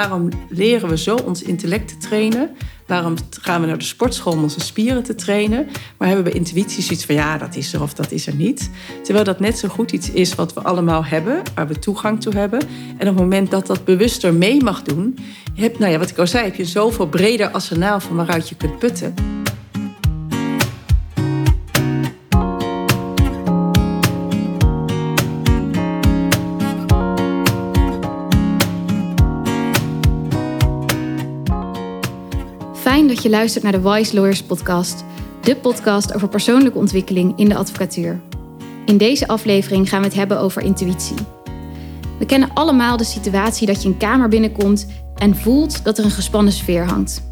waarom leren we zo ons intellect te trainen? Waarom gaan we naar de sportschool om onze spieren te trainen? Maar hebben we intuïtie zoiets van ja, dat is er of dat is er niet? Terwijl dat net zo goed iets is wat we allemaal hebben, waar we toegang toe hebben. En op het moment dat dat bewuster mee mag doen, heb, nou ja, wat ik al zei, heb je zoveel breder arsenaal van waaruit je kunt putten. Dat je luistert naar de Wise Lawyers podcast, de podcast over persoonlijke ontwikkeling in de advocatuur. In deze aflevering gaan we het hebben over intuïtie. We kennen allemaal de situatie dat je een kamer binnenkomt en voelt dat er een gespannen sfeer hangt.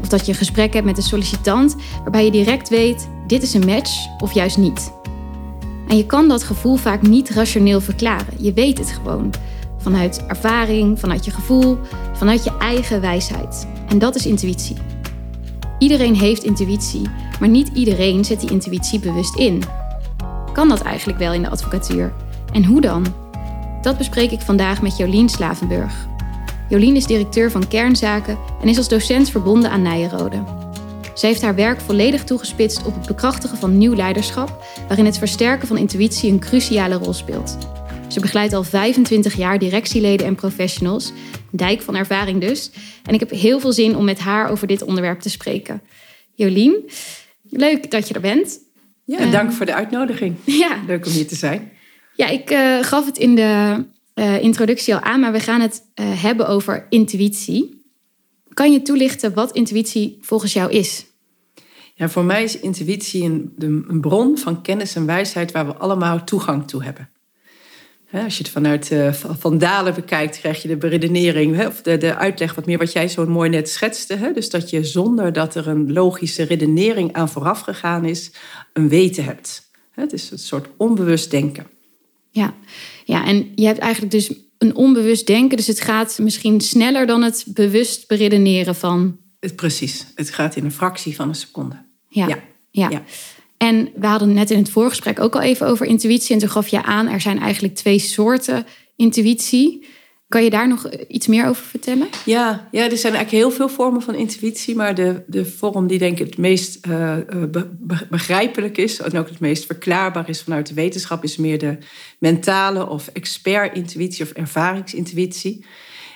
Of dat je een gesprek hebt met een sollicitant waarbij je direct weet: dit is een match of juist niet. En je kan dat gevoel vaak niet rationeel verklaren. Je weet het gewoon. Vanuit ervaring, vanuit je gevoel, vanuit je eigen wijsheid. En dat is intuïtie. Iedereen heeft intuïtie, maar niet iedereen zet die intuïtie bewust in. Kan dat eigenlijk wel in de advocatuur? En hoe dan? Dat bespreek ik vandaag met Jolien Slavenburg. Jolien is directeur van kernzaken en is als docent verbonden aan Nijenrode. Ze heeft haar werk volledig toegespitst op het bekrachtigen van nieuw leiderschap, waarin het versterken van intuïtie een cruciale rol speelt. Ze begeleidt al 25 jaar directieleden en professionals, dijk van ervaring dus. En ik heb heel veel zin om met haar over dit onderwerp te spreken. Jolien, leuk dat je er bent. Ja, uh, dank voor de uitnodiging. Ja. Leuk om hier te zijn. Ja, ik uh, gaf het in de uh, introductie al aan, maar we gaan het hebben over intuïtie. Kan je toelichten wat intuïtie volgens jou is? Ja, voor mij is intuïtie een, een bron van kennis en wijsheid waar we allemaal toegang toe hebben. Als je het vanuit uh, Van Dalen bekijkt, krijg je de beredenering, of de, de uitleg wat meer wat jij zo mooi net schetste. Dus dat je zonder dat er een logische redenering aan vooraf gegaan is, een weten hebt. Het is een soort onbewust denken. Ja, ja en je hebt eigenlijk dus een onbewust denken, dus het gaat misschien sneller dan het bewust beredeneren van. Het, precies, het gaat in een fractie van een seconde. ja. ja. ja. En we hadden net in het voorgesprek ook al even over intuïtie. En toen gaf je aan, er zijn eigenlijk twee soorten intuïtie. Kan je daar nog iets meer over vertellen? Ja, ja er zijn eigenlijk heel veel vormen van intuïtie. Maar de, de vorm die denk ik het meest uh, begrijpelijk is... en ook het meest verklaarbaar is vanuit de wetenschap... is meer de mentale of expert-intuïtie of ervaringsintuïtie.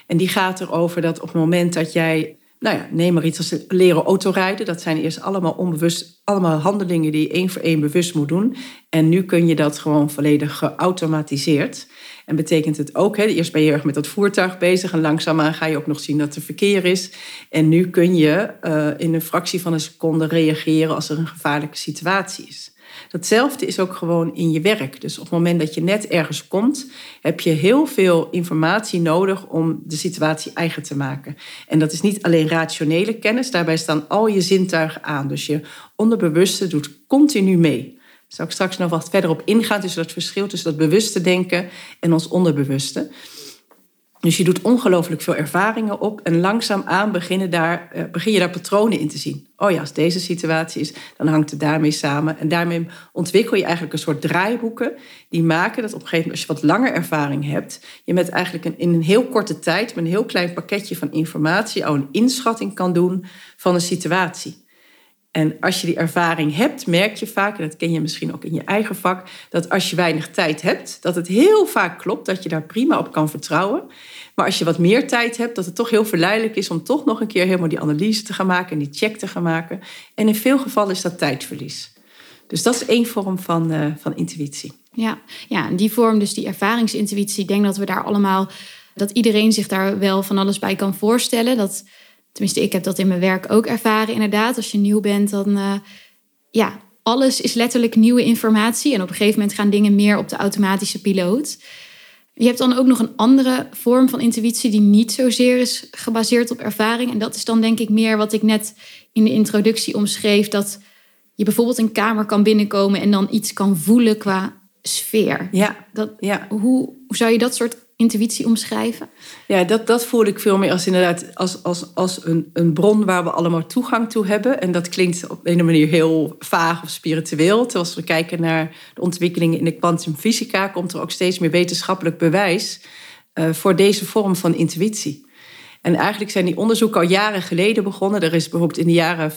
En die gaat erover dat op het moment dat jij nou ja, neem maar iets als leren autorijden. Dat zijn eerst allemaal onbewust, allemaal handelingen die je één voor één bewust moet doen. En nu kun je dat gewoon volledig geautomatiseerd. En betekent het ook, hè, eerst ben je erg met dat voertuig bezig en langzaamaan ga je ook nog zien dat er verkeer is. En nu kun je uh, in een fractie van een seconde reageren als er een gevaarlijke situatie is. Datzelfde is ook gewoon in je werk. Dus op het moment dat je net ergens komt, heb je heel veel informatie nodig om de situatie eigen te maken. En dat is niet alleen rationele kennis, daarbij staan al je zintuigen aan. Dus je onderbewuste doet continu mee. Daar zal ik straks nog wat verder op ingaan, dus dat verschil tussen dat bewuste denken en ons onderbewuste. Dus je doet ongelooflijk veel ervaringen op en langzaamaan beginnen daar, uh, begin je daar patronen in te zien. Oh ja, als deze situatie is, dan hangt het daarmee samen. En daarmee ontwikkel je eigenlijk een soort draaiboeken die maken dat op een gegeven moment, als je wat langer ervaring hebt, je met eigenlijk een, in een heel korte tijd, met een heel klein pakketje van informatie, al een inschatting kan doen van een situatie. En als je die ervaring hebt, merk je vaak, en dat ken je misschien ook in je eigen vak, dat als je weinig tijd hebt, dat het heel vaak klopt, dat je daar prima op kan vertrouwen. Maar als je wat meer tijd hebt, dat het toch heel verleidelijk is om toch nog een keer helemaal die analyse te gaan maken en die check te gaan maken. En in veel gevallen is dat tijdverlies. Dus dat is één vorm van, uh, van intuïtie. Ja, ja, en die vorm, dus die ervaringsintuïtie, ik denk dat we daar allemaal, dat iedereen zich daar wel van alles bij kan voorstellen. Dat Tenminste, ik heb dat in mijn werk ook ervaren, inderdaad. Als je nieuw bent, dan uh, ja, alles is letterlijk nieuwe informatie. En op een gegeven moment gaan dingen meer op de automatische piloot. Je hebt dan ook nog een andere vorm van intuïtie die niet zozeer is gebaseerd op ervaring. En dat is dan denk ik meer wat ik net in de introductie omschreef. Dat je bijvoorbeeld een kamer kan binnenkomen en dan iets kan voelen qua sfeer. Ja, dat, ja. Hoe, hoe zou je dat soort intuïtie omschrijven? Ja, dat, dat voel ik veel meer als inderdaad als, als, als een, een bron waar we allemaal toegang toe hebben. En dat klinkt op een manier heel vaag of spiritueel. Terwijl als we kijken naar de ontwikkelingen in de kwantumfysica, komt er ook steeds meer wetenschappelijk bewijs uh, voor deze vorm van intuïtie. En eigenlijk zijn die onderzoeken al jaren geleden begonnen. Er is bijvoorbeeld in de jaren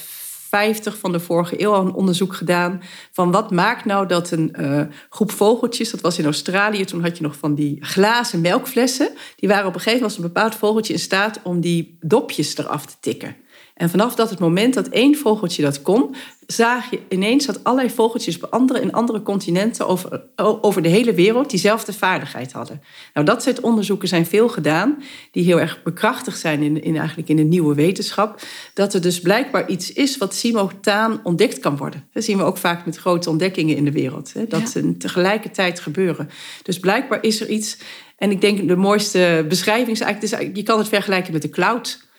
50 van de vorige eeuw al een onderzoek gedaan van wat maakt nou dat een uh, groep vogeltjes, dat was in Australië, toen had je nog van die glazen melkflessen, die waren op een gegeven moment een bepaald vogeltje in staat om die dopjes eraf te tikken. En vanaf dat het moment dat één vogeltje dat kon, zag je ineens dat allerlei vogeltjes op andere, in andere continenten over, over de hele wereld diezelfde vaardigheid hadden. Nou, dat soort onderzoeken zijn veel gedaan, die heel erg bekrachtigd zijn in, in, eigenlijk in de nieuwe wetenschap. Dat er dus blijkbaar iets is wat simultaan ontdekt kan worden. Dat zien we ook vaak met grote ontdekkingen in de wereld. Hè, dat ze tegelijkertijd gebeuren. Dus blijkbaar is er iets. En ik denk de mooiste beschrijving is eigenlijk, je kan het vergelijken met de cloud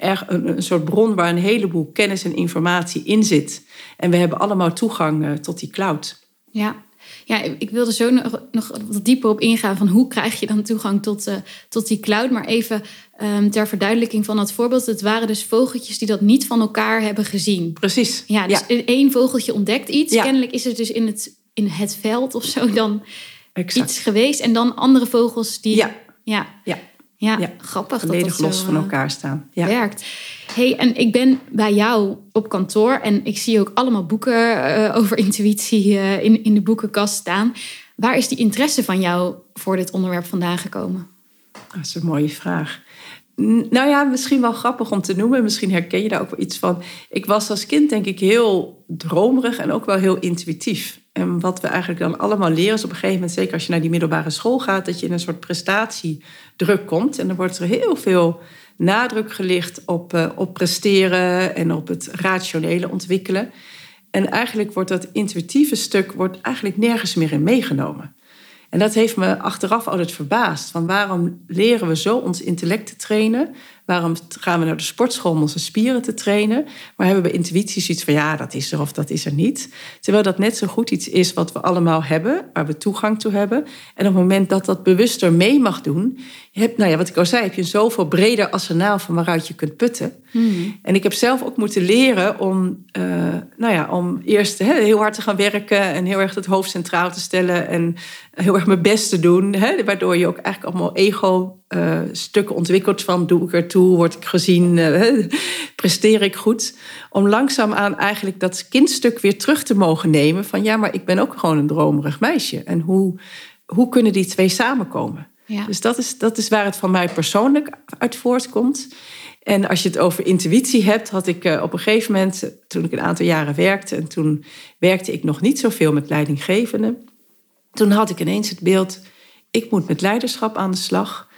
er een, een, soort bron waar een heleboel kennis en informatie in zit. En we hebben allemaal toegang uh, tot die cloud. Ja. Ja, ik wilde zo nog, nog wat dieper op ingaan van hoe krijg je dan toegang tot, uh, tot die cloud. Maar even um, ter verduidelijking van dat voorbeeld. Het waren dus vogeltjes die dat niet van elkaar hebben gezien. Precies. Ja, dus ja. één vogeltje ontdekt iets. Ja. Kennelijk is het dus in het, in het veld of zo dan exact. iets geweest. En dan andere vogels die... Ja. Ja. ja. Ja, ja, grappig. Volledig dat dat los zo, van elkaar staan. Ja. Werkt. hey, en ik ben bij jou op kantoor en ik zie ook allemaal boeken uh, over intuïtie uh, in, in de boekenkast staan. Waar is die interesse van jou voor dit onderwerp vandaan gekomen? Dat is een mooie vraag. Nou ja, misschien wel grappig om te noemen. Misschien herken je daar ook wel iets van. Ik was als kind denk ik heel dromerig en ook wel heel intuïtief. En wat we eigenlijk dan allemaal leren is op een gegeven moment, zeker als je naar die middelbare school gaat, dat je in een soort prestatiedruk komt. En dan wordt er heel veel nadruk gelegd op, uh, op presteren en op het rationele ontwikkelen. En eigenlijk wordt dat intuïtieve stuk wordt eigenlijk nergens meer in meegenomen. En dat heeft me achteraf altijd verbaasd. Van waarom leren we zo ons intellect te trainen? Waarom gaan we naar de sportschool om onze spieren te trainen? Maar hebben we intuïtie zoiets van ja, dat is er of dat is er niet. Terwijl dat net zo goed iets is wat we allemaal hebben, waar we toegang toe hebben. En op het moment dat dat bewuster mee mag doen, heb, nou ja, wat ik al zei, heb je een zoveel breder arsenaal van waaruit je kunt putten. Hmm. En ik heb zelf ook moeten leren om, uh, nou ja, om eerst heel hard te gaan werken en heel erg het hoofd centraal te stellen en heel erg mijn best te doen. Waardoor je ook eigenlijk allemaal ego-stukken uh, ontwikkelt van doe ik ertoe, word ik gezien, uh, presteer ik goed. Om langzaamaan eigenlijk dat kindstuk weer terug te mogen nemen van ja, maar ik ben ook gewoon een dromerig meisje. En hoe, hoe kunnen die twee samenkomen? Ja. Dus dat is, dat is waar het van mij persoonlijk uit voortkomt. En als je het over intuïtie hebt, had ik uh, op een gegeven moment, toen ik een aantal jaren werkte, en toen werkte ik nog niet zoveel met leidinggevenden, toen had ik ineens het beeld, ik moet met leiderschap aan de slag.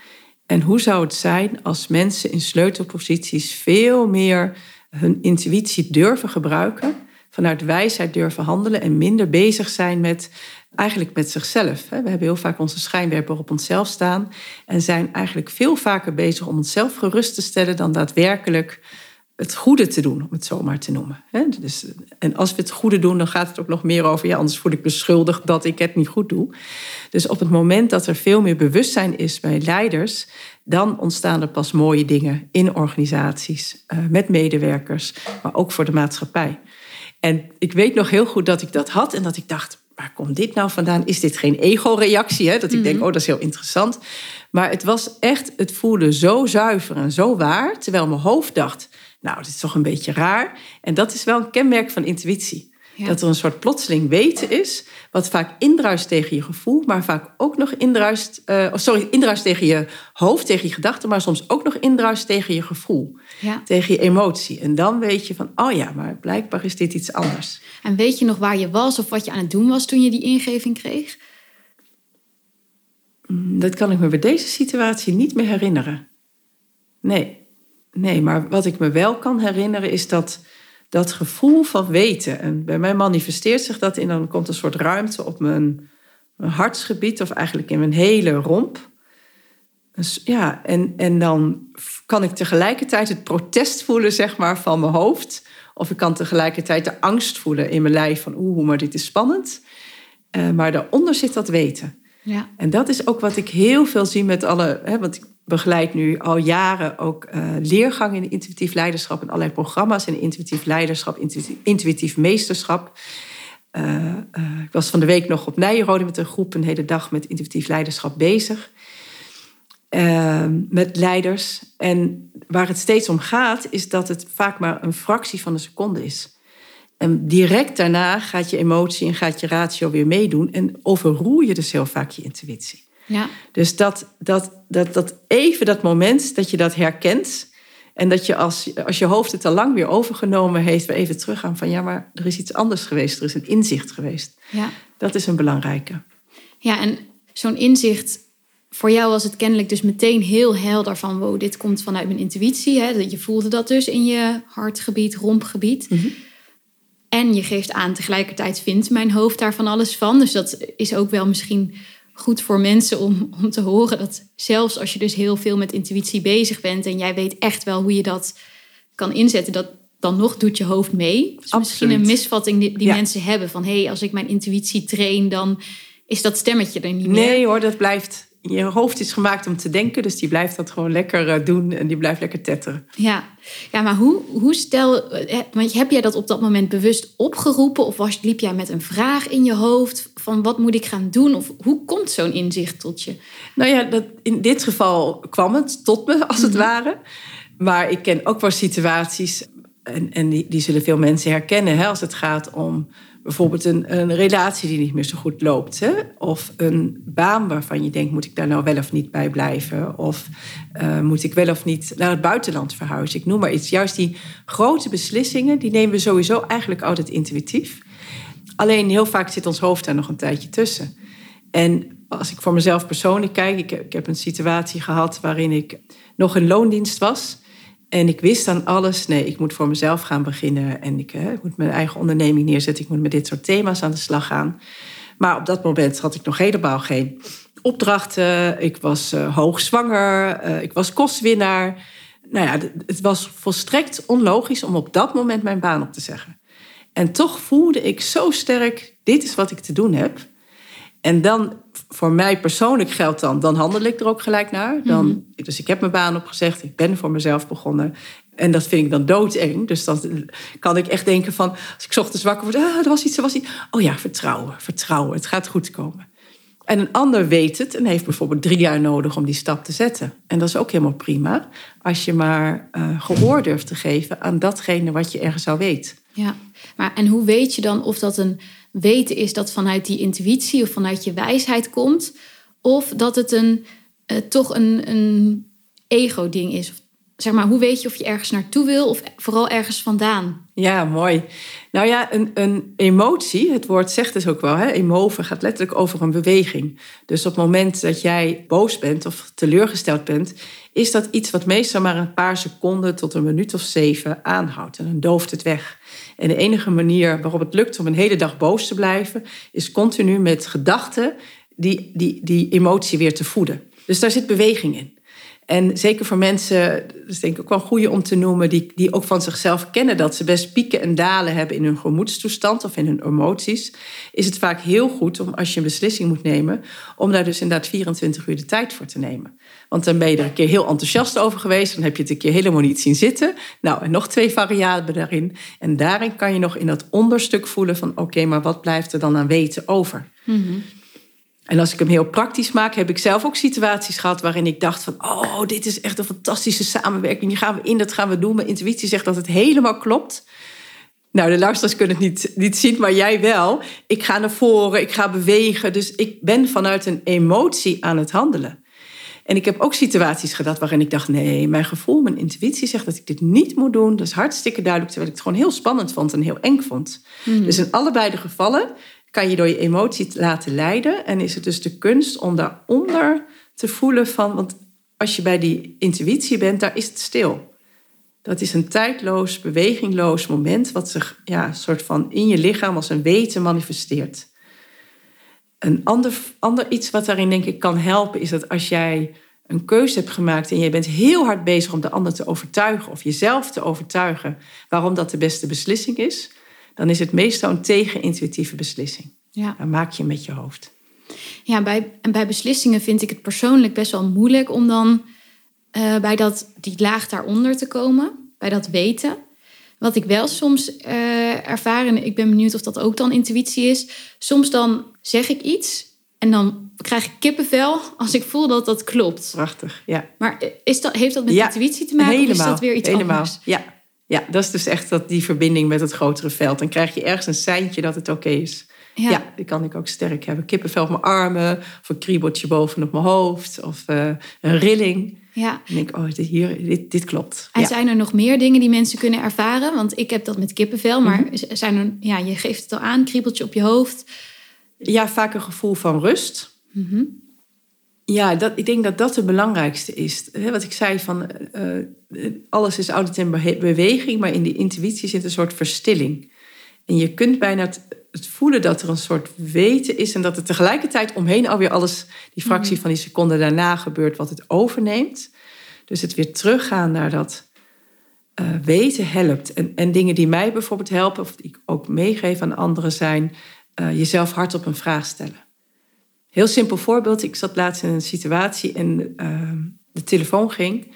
En hoe zou het zijn als mensen in sleutelposities veel meer hun intuïtie durven gebruiken, vanuit wijsheid durven handelen en minder bezig zijn met eigenlijk met zichzelf. We hebben heel vaak onze schijnwerper op onszelf staan en zijn eigenlijk veel vaker bezig om onszelf gerust te stellen dan daadwerkelijk het goede te doen, om het zo maar te noemen. Dus, en als we het goede doen, dan gaat het ook nog meer over, ja, anders voel ik beschuldigd dat ik het niet goed doe. Dus op het moment dat er veel meer bewustzijn is bij leiders, dan ontstaan er pas mooie dingen in organisaties, eh, met medewerkers, maar ook voor de maatschappij. En ik weet nog heel goed dat ik dat had en dat ik dacht, waar komt dit nou vandaan? Is dit geen ego-reactie? Dat ik denk, mhm. oh, dat is heel interessant. Maar het was echt, het voelde zo zuiver en zo waar. Terwijl mijn hoofd dacht, nou, dit is toch een beetje raar. En dat is wel een kenmerk van intuïtie. Dat er een soort plotseling weten is, wat vaak indruist tegen je gevoel, maar vaak ook nog indruist, uh, sorry, indruist tegen je hoofd, tegen je gedachten, maar soms ook nog indruist tegen je gevoel, ja. tegen je emotie. En dan weet je van, oh ja, maar blijkbaar is dit iets anders. En weet je nog waar je was of wat je aan het doen was toen je die ingeving kreeg? Mm, dat kan ik me bij deze situatie niet meer herinneren. Nee, nee, maar wat ik me wel kan herinneren is dat dat gevoel van weten. En bij mij manifesteert zich dat in, dan komt een soort ruimte op mijn, mijn hartsgebied, of eigenlijk in mijn hele romp. Dus, ja, en, en dan kan ik tegelijkertijd het protest voelen, zeg maar, van mijn hoofd. Of ik kan tegelijkertijd de angst voelen in mijn lijf van oeh, maar dit is spannend. Uh, maar daaronder zit dat weten. Ja. En dat is ook wat ik heel veel zie met alle. Hè, want ik begeleid nu al jaren ook uh, leergang in intuïtief leiderschap en allerlei programma's in intuïtief leiderschap, intuïtief, meesterschap. Uh, uh, ik was van de week nog op Nijenrode met een groep een hele dag met intuïtief leiderschap bezig. Met leiders. En waar het steeds om gaat, is dat het vaak maar een fractie van een seconde is. En direct daarna gaat je emotie en gaat je ratio weer meedoen. En overroer je dus heel vaak je intuïtie. Ja. Dus dat, dat, dat, dat even dat moment dat je dat herkent. En dat je als, als je hoofd het al lang weer overgenomen heeft, weer even teruggaan van ja, maar er is iets anders geweest, er is een inzicht geweest. Ja, Dat is een belangrijke. ja en zo'n inzicht, voor jou was het kennelijk dus meteen heel helder van wow, dit komt vanuit mijn intuïtie. Hè? Dat Je voelde dat dus in je hartgebied, rompgebied. En je geeft aan, tegelijkertijd vindt mijn hoofd daar van alles van. Dus dat is ook wel misschien goed voor mensen om, om te horen dat zelfs als je dus heel veel met intuïtie bezig bent en jij weet echt wel hoe je dat kan inzetten, dat dan nog doet je hoofd mee. Dat is misschien een misvatting die, die Ja. mensen hebben van hé, hey, als ik mijn intuïtie train, dan is dat stemmetje er niet meer. Nee hoor, dat blijft. Je hoofd is gemaakt om te denken, dus die blijft dat gewoon lekker eh, doen en die blijft lekker tetteren. Ja, ja maar hoe, hoe stel, eh, want heb jij dat op dat moment bewust opgeroepen of was, liep jij met een vraag in je hoofd van wat moet ik gaan doen of hoe komt zo'n inzicht tot je? Nou ja, dat, in dit geval kwam het tot me, als het ware. Maar ik ken ook wel situaties, en, en die, die zullen veel mensen herkennen, hè, als het gaat om bijvoorbeeld een, een relatie die niet meer zo goed loopt. Hè? Of een baan waarvan je denkt, moet ik daar nou wel of niet bij blijven? Of eh, moet ik wel of niet naar het buitenland verhuizen? Ik noem maar iets. Juist die grote beslissingen, die nemen we sowieso eigenlijk altijd intuïtief. Alleen heel vaak zit ons hoofd daar nog een tijdje tussen. En als ik voor mezelf persoonlijk kijk, ik, ik heb een situatie gehad waarin ik nog in loondienst was. En ik wist aan alles, nee, ik moet voor mezelf gaan beginnen. En ik, hè, ik moet mijn eigen onderneming neerzetten. Ik moet met dit soort thema's aan de slag gaan. Maar op dat moment had ik nog helemaal geen opdrachten. Ik was eh, hoogzwanger. eh, ik was kostwinnaar. Nou ja, het was volstrekt onlogisch om op dat moment mijn baan op te zeggen. En toch voelde ik zo sterk, dit is wat ik te doen heb. En dan, voor mij persoonlijk geldt dan, dan handel ik er ook gelijk naar. Dan, Dus ik heb mijn baan opgezegd, ik ben voor mezelf begonnen. En dat vind ik dan doodeng. Dus dan kan ik echt denken van, als ik ochtends wakker word, ah, er was iets, er was iets. Oh ja, vertrouwen, vertrouwen, het gaat goed komen. En een ander weet het en heeft bijvoorbeeld drie jaar nodig om die stap te zetten. En dat is ook helemaal prima, als je maar eh, gehoor durft te geven aan datgene wat je ergens al weet. Ja, maar en hoe weet je dan of dat een weten is dat vanuit die intuïtie of vanuit je wijsheid komt, of dat het een eh, toch een, een ego-ding is? Zeg maar, hoe weet je of je ergens naartoe wil of vooral ergens vandaan? Ja, mooi. Nou ja, een, een emotie, het woord zegt dus ook wel, hè, gaat letterlijk over een beweging. Dus op het moment dat jij boos bent of teleurgesteld bent, is dat iets wat meestal maar een paar seconden tot een minuut of zeven aanhoudt. En dan dooft het weg. En de enige manier waarop het lukt om een hele dag boos te blijven, is continu met gedachten die, die, die emotie weer te voeden. Dus daar zit beweging in. En zeker voor mensen, dat is denk ik ook wel een goede om te noemen, die, die ook van zichzelf kennen dat ze best pieken en dalen hebben in hun gemoedstoestand of in hun emoties, is het vaak heel goed om als je een beslissing moet nemen, om daar dus inderdaad 24 uur de tijd voor te nemen. Want dan ben je er een keer heel enthousiast over geweest, dan heb je het een keer helemaal niet zien zitten. Nou, en nog twee variabelen daarin. En daarin kan je nog in dat onderstuk voelen van oké, maar wat blijft er dan aan weten over? En als ik hem heel praktisch maak, heb ik zelf ook situaties gehad waarin ik dacht van, oh, dit is echt een fantastische samenwerking. Die gaan we in, dat gaan we doen. Mijn intuïtie zegt dat het helemaal klopt. Nou, de luisteraars kunnen het niet, niet zien, maar jij wel. Ik ga naar voren, ik ga bewegen. Dus ik ben vanuit een emotie aan het handelen. En ik heb ook situaties gehad waarin ik dacht: nee, mijn gevoel, mijn intuïtie zegt dat ik dit niet moet doen. Dat is hartstikke duidelijk, terwijl ik het gewoon heel spannend vond en heel eng vond. Dus in allebei de gevallen kan je door je emotie laten leiden. En is het dus de kunst om daaronder te voelen van. Want als je bij die intuïtie bent, daar is het stil. Dat is een tijdloos, bewegingloos moment wat zich ja, soort van in je lichaam als een weten manifesteert. Een ander, ander iets wat daarin denk ik kan helpen is dat als jij een keuze hebt gemaakt en je bent heel hard bezig om de ander te overtuigen of jezelf te overtuigen waarom dat de beste beslissing is, dan is het meestal een tegenintuïtieve beslissing. Ja. Dan maak je met je hoofd. Ja, bij, en bij beslissingen vind ik het persoonlijk best wel moeilijk om dan eh, bij dat, die laag daaronder te komen, bij dat weten. Wat ik wel soms eh ervaar, en ik ben benieuwd of dat ook dan intuïtie is. Soms dan zeg ik iets en dan krijg ik kippenvel als ik voel dat dat klopt. Prachtig, ja. Maar is dat, heeft dat met Ja, intuïtie te maken helemaal, of is dat weer iets helemaal. anders? Ja. Ja, dat is dus echt dat, die verbinding met het grotere veld. Dan krijg je ergens een seintje dat het oké is. Ja. die kan ik ook sterk hebben. Kippenvel op mijn armen, of een kriebeltje bovenop mijn hoofd, of eh, een rilling. ja. En ik, oh, dit, hier, dit, dit klopt. En Ja. zijn er nog meer dingen die mensen kunnen ervaren? Want ik heb dat met kippenvel, maar Mhm. zijn er, ja, je geeft het al aan, kriebeltje op je hoofd. ja, vaak een gevoel van rust. Mhm. Ja, dat, ik denk dat dat het belangrijkste is. Wat ik zei van eh, eh, alles is altijd in beweging, maar in die intuïtie zit een soort verstilling. En je kunt bijna het, het voelen dat er een soort weten is en dat er tegelijkertijd omheen alweer alles, die fractie van die seconde daarna gebeurt, wat het overneemt. Dus het weer teruggaan naar dat eh, weten helpt. En, en dingen die mij bijvoorbeeld helpen, of die ik ook meegeef aan anderen, zijn eh, jezelf hardop een vraag stellen. Heel simpel voorbeeld. Ik zat laatst in een situatie en eh, de telefoon ging.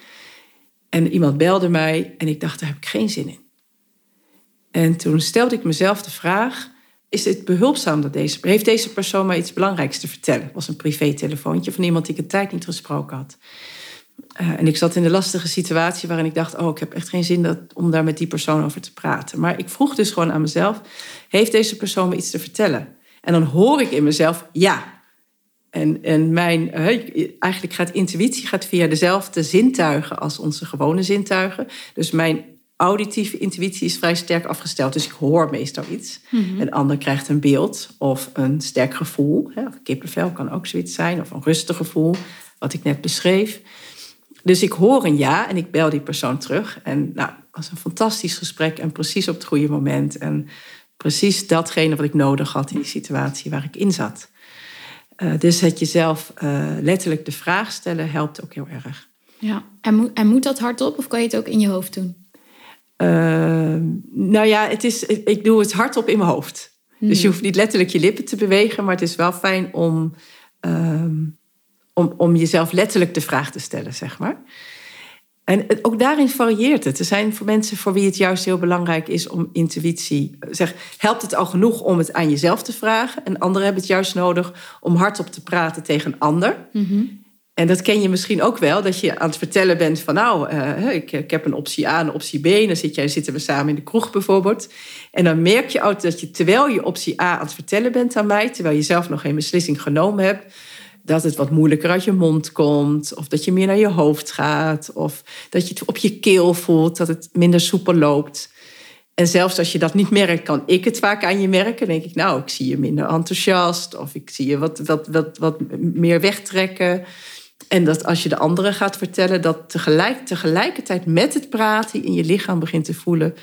En iemand belde mij en ik dacht, daar heb ik geen zin in. En toen stelde ik mezelf de vraag, is het behulpzaam dat deze... Heeft deze persoon mij iets belangrijks te vertellen? Het was een privételefoontje van iemand die ik een tijd niet gesproken had. Eh, en ik zat in de lastige situatie waarin ik dacht... oh, ik heb echt geen zin dat, om daar met die persoon over te praten. Maar ik vroeg dus gewoon aan mezelf... heeft deze persoon me iets te vertellen? En dan hoor ik in mezelf, ja. En, en mijn, eigenlijk gaat intuïtie gaat via dezelfde zintuigen als onze gewone zintuigen. Dus mijn auditieve intuïtie is vrij sterk afgesteld. Dus ik hoor meestal iets. Een ander krijgt een beeld of een sterk gevoel. Hè, of kippenvel kan ook zoiets zijn. Of een rustig gevoel, wat ik net beschreef. Dus ik hoor een ja en ik bel die persoon terug. En nou, het was een fantastisch gesprek en precies op het goede moment. En precies datgene wat ik nodig had in die situatie waar ik in zat. Eh, dus het jezelf eh, letterlijk de vraag stellen helpt ook heel erg. Ja. En, moet, en moet dat hardop of kan je het ook in je hoofd doen? Uh, nou ja, het is, ik doe het hardop in mijn hoofd. Dus je hoeft niet letterlijk je lippen te bewegen, maar het is wel fijn om, ehm, om, om jezelf letterlijk de vraag te stellen, zeg maar. En ook daarin varieert het. Er zijn voor mensen voor wie het juist heel belangrijk is om intuïtie. Zeg, helpt het al genoeg om het aan jezelf te vragen? En anderen hebben het juist nodig om hardop te praten tegen een ander. En dat ken je misschien ook wel, dat je aan het vertellen bent van nou, eh, ik, ik heb een optie A en een optie B. En dan zit jij, zitten we samen in de kroeg bijvoorbeeld. En dan merk je ook dat je terwijl je optie A aan het vertellen bent aan mij, terwijl je zelf nog geen beslissing genomen hebt, dat het wat moeilijker uit je mond komt. Of dat je meer naar je hoofd gaat. Of dat je het op je keel voelt, dat het minder soepel loopt. En zelfs als je dat niet merkt, kan ik het vaak aan je merken. Dan denk ik, nou, ik zie je minder enthousiast. Of ik zie je wat, wat, wat, wat meer wegtrekken. En dat als je de anderen gaat vertellen, dat tegelijk, tegelijkertijd met het praten in je lichaam begint te voelen.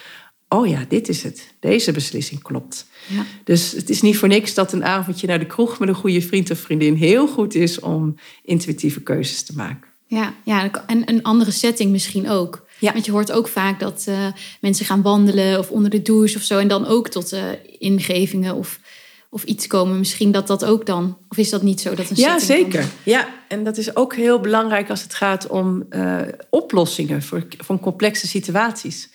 Oh ja, dit is het. Deze beslissing klopt. Ja. Dus het is niet voor niks dat een avondje naar de kroeg met een goede vriend of vriendin heel goed is om intuïtieve keuzes te maken. Ja, ja, en een andere setting misschien ook. Ja. Want je hoort ook vaak dat eh, mensen gaan wandelen of onder de douche of zo. En dan ook tot eh, ingevingen of, of iets komen. Misschien dat dat ook dan. Of is dat niet zo? Dat een Ja, zeker. Ja, en dat is ook heel belangrijk als het gaat om eh, oplossingen voor, van complexe situaties.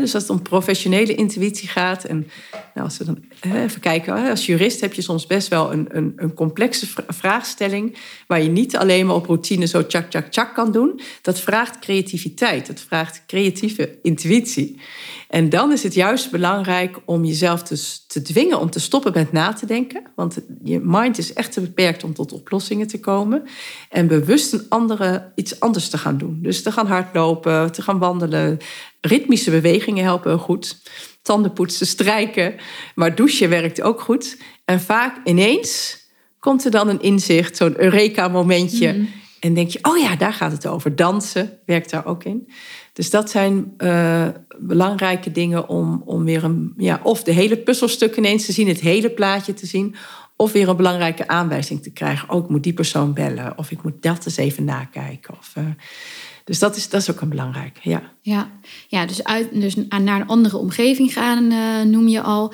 Dus als het om professionele intuïtie gaat. En nou, als we dan even kijken, als jurist heb je soms best wel een, een, een complexe vra- vraagstelling. Waar je niet alleen maar op routine zo tjak, tjak, tjak kan doen. Dat vraagt creativiteit. Dat vraagt creatieve intuïtie. En dan is het juist belangrijk om jezelf te, te dwingen om te stoppen met na te denken. Want je mind is echt te beperkt om tot oplossingen te komen. En bewust een andere, iets anders te gaan doen. Dus te gaan hardlopen, te gaan wandelen. Ritmische bewegingen helpen goed. Tanden poetsen, strijken. Maar douchen werkt ook goed. En vaak ineens komt er dan een inzicht, zo'n Eureka-momentje. En denk je, oh ja, daar gaat het over. Dansen werkt daar ook in. Dus dat zijn eh, belangrijke dingen om, om weer een, ja, of de hele puzzelstuk ineens te zien, het hele plaatje te zien. Of weer een belangrijke aanwijzing te krijgen. Oh, ik moet die persoon bellen. Of ik moet dat eens even nakijken. Of, eh, dus dat is, dat is ook een belangrijke, ja. Ja, ja dus, uit, dus naar een andere omgeving gaan eh, noem je al.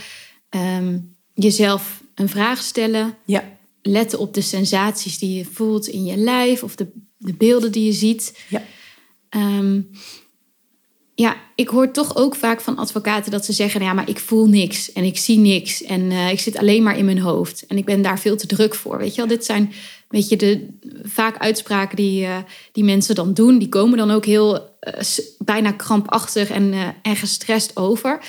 Ehm, jezelf een vraag stellen. Ja, Letten op de sensaties die je voelt in je lijf. Of de, de beelden die je ziet. ja. Ehm, ja, ik hoor toch ook vaak van advocaten dat ze zeggen: ja, maar ik voel niks en ik zie niks en eh, ik zit alleen maar in mijn hoofd en ik ben daar veel te druk voor. Weet je wel, dit zijn weet je, de vaak uitspraken die, uh, die mensen dan doen, die komen dan ook heel uh, bijna krampachtig en, en gestrest over.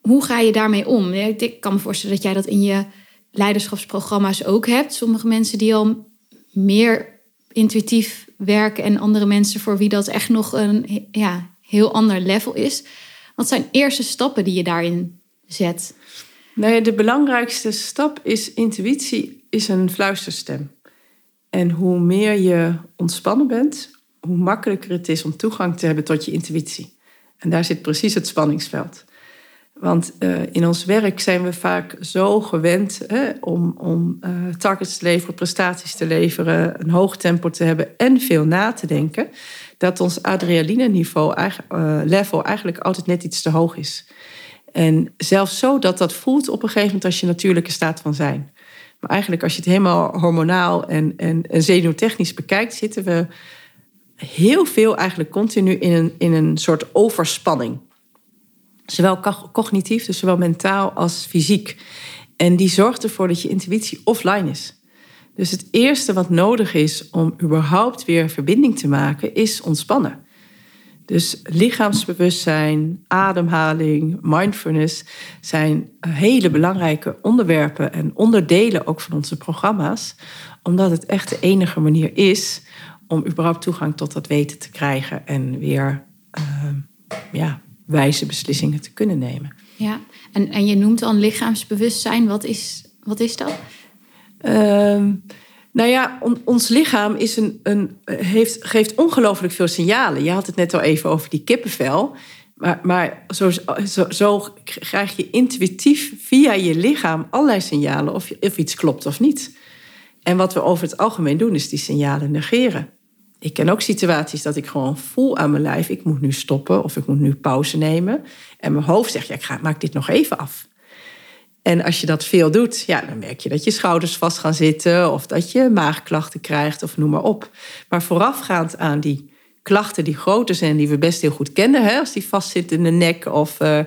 Hoe ga je daarmee om? Ik kan me voorstellen dat jij dat in je leiderschapsprogramma's ook hebt. Sommige mensen die al meer intuïtief werken en andere mensen voor wie dat echt nog een ja, heel ander level is. Wat zijn eerste stappen die je daarin zet? Nee, de belangrijkste stap is intuïtie, is een fluisterstem. En hoe meer je ontspannen bent, hoe makkelijker het is om toegang te hebben tot je intuïtie. En daar zit precies het spanningsveld. Want uh, in ons werk zijn we vaak zo gewend hè, om, om uh, targets te leveren, prestaties te leveren, een hoog tempo te hebben en veel na te denken, dat ons adrenaline-niveau, uh, level eigenlijk altijd net iets te hoog is. En zelfs zo dat dat voelt op een gegeven moment als je natuurlijke staat van zijn. Maar eigenlijk als je het helemaal hormonaal en, en, en zenuwtechnisch bekijkt, zitten we heel veel eigenlijk continu in een, in een soort overspanning. Zowel cognitief, dus zowel mentaal als fysiek. En die zorgt ervoor dat je intuïtie offline is. Dus het eerste wat nodig is om überhaupt weer verbinding te maken, is ontspannen. Dus lichaamsbewustzijn, ademhaling, mindfulness zijn hele belangrijke onderwerpen en onderdelen ook van onze programma's, omdat het echt de enige manier is om überhaupt toegang tot dat weten te krijgen en weer uh, ja, wijze beslissingen te kunnen nemen. Ja, en, en je noemt dan lichaamsbewustzijn. Wat is, wat is dat? Uh, nou ja, ons lichaam is een, een, heeft, geeft ongelooflijk veel signalen. Je had het net al even over die kippenvel. Maar, maar zo, zo, zo, krijg je intuïtief via je lichaam allerlei signalen of, of iets klopt of niet. En wat we over het algemeen doen, is die signalen negeren. Ik ken ook situaties dat ik gewoon voel aan mijn lijf: ik moet nu stoppen of ik moet nu pauze nemen. En mijn hoofd zegt: ja, ik ga, maak dit nog even af. En als je dat veel doet, ja, dan merk je dat je schouders vast gaan zitten of dat je maagklachten krijgt of noem maar op. Maar voorafgaand aan die klachten die groter zijn, die we best heel goed kennen, hè, als die vastzitten in de nek of uh,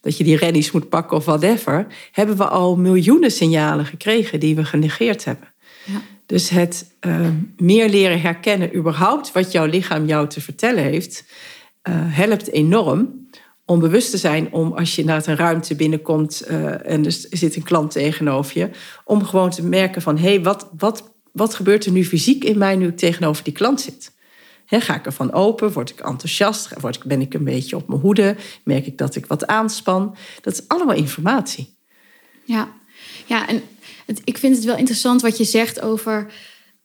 dat je die rennies moet pakken of whatever, hebben we al miljoenen signalen gekregen die we genegeerd hebben. Ja. Dus het uh, meer leren herkennen überhaupt wat jouw lichaam jou te vertellen heeft, uh, helpt enorm om bewust te zijn om als je naar een ruimte binnenkomt uh, en er zit een klant tegenover je, om gewoon te merken van hé, hey, wat, wat, wat gebeurt er nu fysiek in mij nu ik tegenover die klant zit? Ga ik ervan open? Word ik enthousiast? Word ik, ben ik een beetje op mijn hoede? Merk ik dat ik wat aanspan? Dat is allemaal informatie. Ja, ja en ik vind het wel interessant wat je zegt over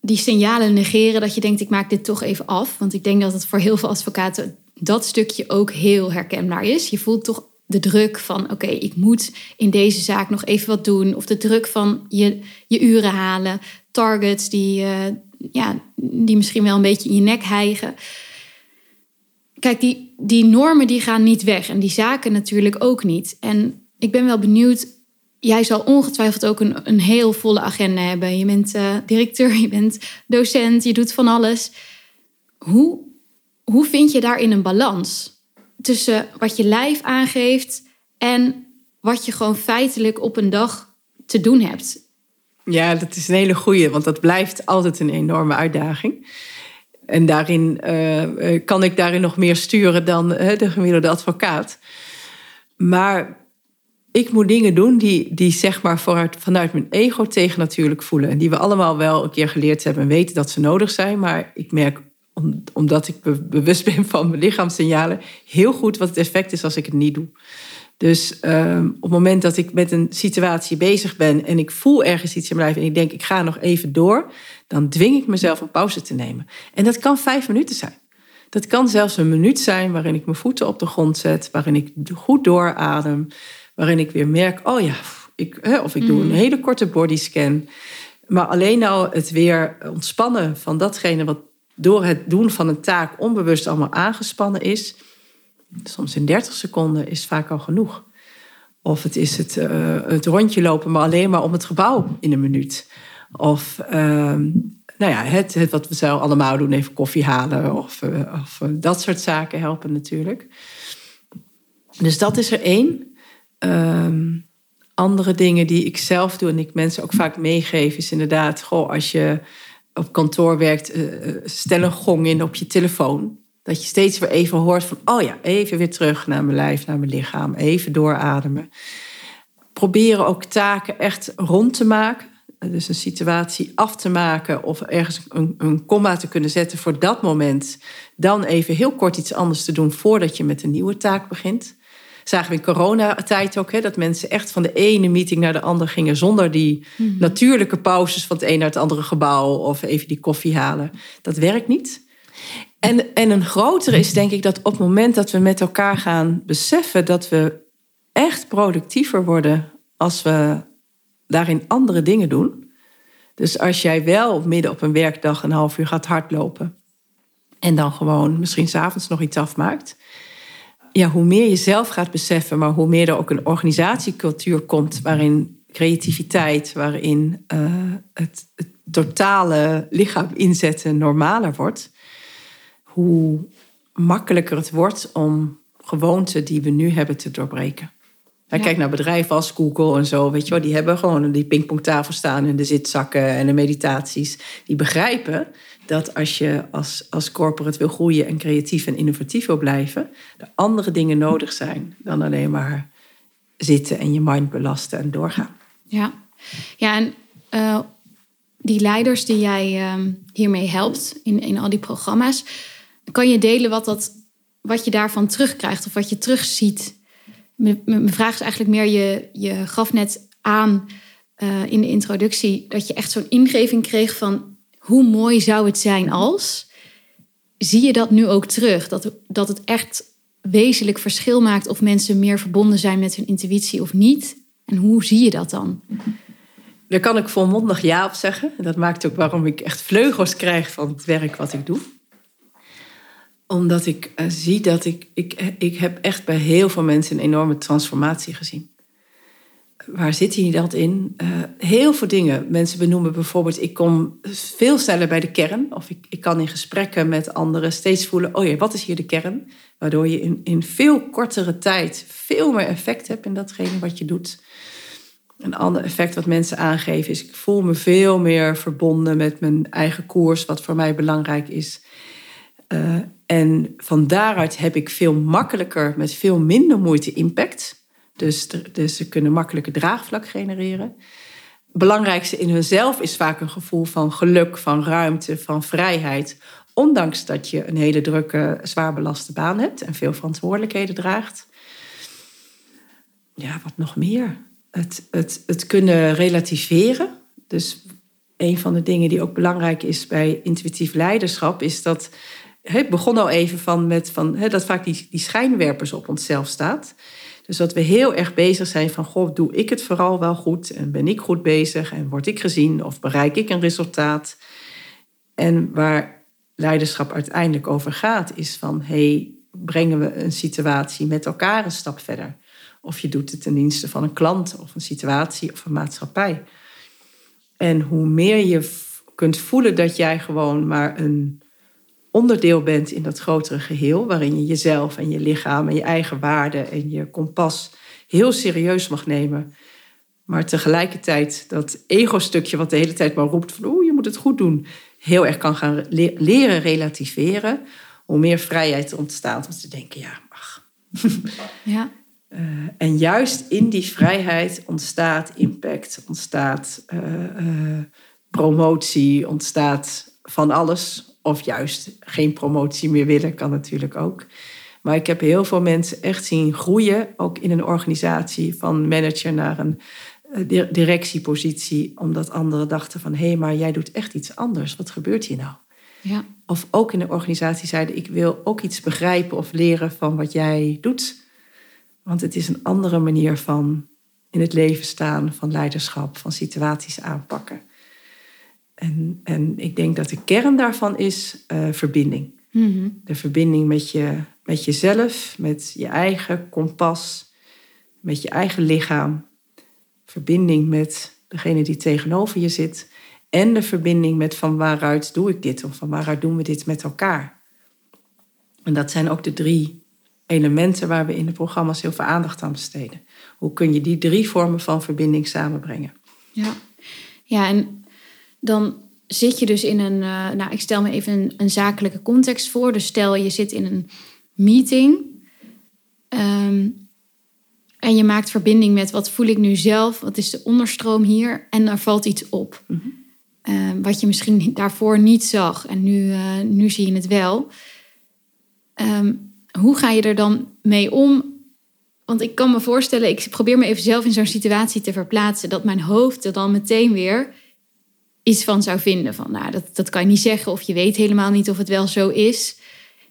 die signalen negeren. Dat je denkt, ik maak dit toch even af. Want ik denk dat het voor heel veel advocaten dat stukje ook heel herkenbaar is. Je voelt toch de druk van oké, ik moet in deze zaak nog even wat doen. Of de druk van je, je uren halen. Targets die, uh, ja, die misschien wel een beetje in je nek hijgen. Kijk, die, die normen die gaan niet weg. En die zaken natuurlijk ook niet. En ik ben wel benieuwd. Jij zal ongetwijfeld ook een, een heel volle agenda hebben. Je bent uh, directeur, je bent docent, je doet van alles. Hoe hoe vind je daarin een balans tussen wat je lijf aangeeft en wat je gewoon feitelijk op een dag te doen hebt? Ja, dat is een hele goeie, want dat blijft altijd een enorme uitdaging. En daarin uh, kan ik daarin nog meer sturen dan uh, de gemiddelde advocaat. Maar ik moet dingen doen die, die zeg maar vooruit, vanuit mijn ego tegen natuurlijk voelen. En die we allemaal wel een keer geleerd hebben en weten dat ze nodig zijn. Maar ik merk omdat ik bewust ben van mijn lichaamssignalen, heel goed wat het effect is als ik het niet doe. Dus ehm, op het moment dat ik met een situatie bezig ben en ik voel ergens iets in mijn lijf en ik denk ik ga nog even door, dan dwing ik mezelf een pauze te nemen. En dat kan vijf minuten zijn. Dat kan zelfs een minuut zijn waarin ik mijn voeten op de grond zet, waarin ik goed dooradem, waarin ik weer merk, oh ja, ik, of ik doe een mm. hele korte bodyscan. Maar alleen nou het weer ontspannen van datgene wat door het doen van een taak onbewust allemaal aangespannen is, soms in 30 seconden is vaak al genoeg. Of het is het, uh, het rondje lopen, maar alleen maar om het gebouw in een minuut. Of uh, nou ja, het, het, wat we zo allemaal doen, even koffie halen of, uh, of uh, dat soort zaken helpen natuurlijk. Dus dat is er één. Ehm, andere dingen die ik zelf doe en ik mensen ook vaak meegeef, is inderdaad, goh, als je op kantoor werkt, uh, stel een gong in op je telefoon. Dat je steeds weer even hoort van, oh ja, even weer terug naar mijn lijf, naar mijn lichaam, even doorademen. Proberen ook taken echt rond te maken. Dus een situatie af te maken of ergens een, een komma te kunnen zetten voor dat moment. Dan even heel kort iets anders te doen voordat je met een nieuwe taak begint. Zagen we in coronatijd ook, hè, dat mensen echt van de ene meeting naar de andere gingen zonder die mhm. natuurlijke pauzes van het een naar het andere gebouw of even die koffie halen. Dat werkt niet. En, en een grotere is denk ik dat op het moment dat we met elkaar gaan beseffen dat we echt productiever worden als we daarin andere dingen doen. Dus als jij wel midden op een werkdag een half uur gaat hardlopen en dan gewoon misschien s'avonds nog iets afmaakt. Ja, hoe meer je zelf gaat beseffen, maar hoe meer er ook een organisatiecultuur komt waarin creativiteit, waarin uh, het, het totale lichaam inzetten normaler wordt, hoe makkelijker het wordt om gewoonten die we nu hebben te doorbreken. Ja. Kijk naar bedrijven als Google en zo, weet je wel, die hebben gewoon die pingpongtafel staan en de zitzakken en de meditaties. Die begrijpen dat als je als, als corporate wil groeien en creatief en innovatief wil blijven, er andere dingen nodig zijn dan alleen maar zitten en je mind belasten en doorgaan. Ja, ja en uh, die leiders die jij uh, hiermee helpt in, in al die programma's, kan je delen wat, dat, wat je daarvan terugkrijgt of wat je terugziet? Mijn vraag is eigenlijk meer, je, je gaf net aan uh, in de introductie dat je echt zo'n ingeving kreeg van hoe mooi zou het zijn als. Zie je dat nu ook terug? Dat, dat het echt wezenlijk verschil maakt of mensen meer verbonden zijn met hun intuïtie of niet? En hoe zie je dat dan? Daar kan ik volmondig ja op zeggen. Dat maakt ook waarom ik echt vleugels krijg van het werk wat ik doe omdat ik uh, zie dat ik, ik... Ik heb echt bij heel veel mensen een enorme transformatie gezien. Waar zit hij dat in? Uh, heel veel dingen. Mensen benoemen bijvoorbeeld... ik kom veel sneller bij de kern. Of ik, ik kan in gesprekken met anderen steeds voelen... oh ja, wat is hier de kern? Waardoor je in, in veel kortere tijd... veel meer effect hebt in datgene wat je doet. Een ander effect wat mensen aangeven is... ik voel me veel meer verbonden met mijn eigen koers... wat voor mij belangrijk is... Uh, en van daaruit heb ik veel makkelijker, met veel minder moeite, impact. Dus, dus ze kunnen makkelijker draagvlak genereren. Het belangrijkste in hunzelf is vaak een gevoel van geluk, van ruimte, van vrijheid. Ondanks dat je een hele drukke, zwaar belaste baan hebt en veel verantwoordelijkheden draagt. Ja, wat nog meer? Het, het, het kunnen relativeren. Dus een van de dingen die ook belangrijk is bij intuïtief leiderschap, is dat ik begon al even van met van, dat vaak die, die schijnwerpers op onszelf staat. Dus dat we heel erg bezig zijn van, goh, doe ik het vooral wel goed? En ben ik goed bezig? En word ik gezien? Of bereik ik een resultaat? En waar leiderschap uiteindelijk over gaat, is van, hey, brengen we een situatie met elkaar een stap verder? Of je doet het ten dienste van een klant of een situatie of een maatschappij. En hoe meer je kunt voelen dat jij gewoon maar een onderdeel bent in dat grotere geheel, waarin je jezelf en je lichaam en je eigen waarden en je kompas heel serieus mag nemen. Maar tegelijkertijd dat ego-stukje wat de hele tijd maar roept van oeh, je moet het goed doen, heel erg kan gaan leren relativeren. Hoe meer vrijheid er ontstaat om te denken, ja, ach. Ja. Uh, en juist in die vrijheid ontstaat impact, ontstaat uh, uh, promotie, ontstaat van alles of juist geen promotie meer willen, kan natuurlijk ook. Maar ik heb heel veel mensen echt zien groeien, ook in een organisatie, van manager naar een eh, directiepositie, omdat anderen dachten van hé, hey, maar jij doet echt iets anders. Wat gebeurt hier nou? Ja. Of ook in de organisatie zeiden ik wil ook iets begrijpen of leren van wat jij doet. Want het is een andere manier van in het leven staan, van leiderschap, van situaties aanpakken. En, en ik denk dat de kern daarvan is uh, verbinding. Mhm. De verbinding met, je, met jezelf, met je eigen kompas, met je eigen lichaam. Verbinding met degene die tegenover je zit. En de verbinding met van waaruit doe ik dit of van waaruit doen we dit met elkaar. En dat zijn ook de drie elementen waar we in de programma's heel veel aandacht aan besteden. Hoe kun je die drie vormen van verbinding samenbrengen? Ja, ja en dan zit je dus in een, uh, nou ik stel me even een, een, zakelijke context voor. Dus stel je zit in een meeting um, en je maakt verbinding met wat voel ik nu zelf, wat is de onderstroom hier en er valt iets op. Mm -hmm. um, wat je misschien daarvoor niet zag en nu, uh, nu zie je het wel. Um, hoe ga je er dan mee om? Want ik kan me voorstellen, ik probeer me even zelf in zo'n situatie te verplaatsen, dat mijn hoofd er dan meteen weer iets van zou vinden. Van nou, dat, dat kan je niet zeggen of je weet helemaal niet of het wel zo is.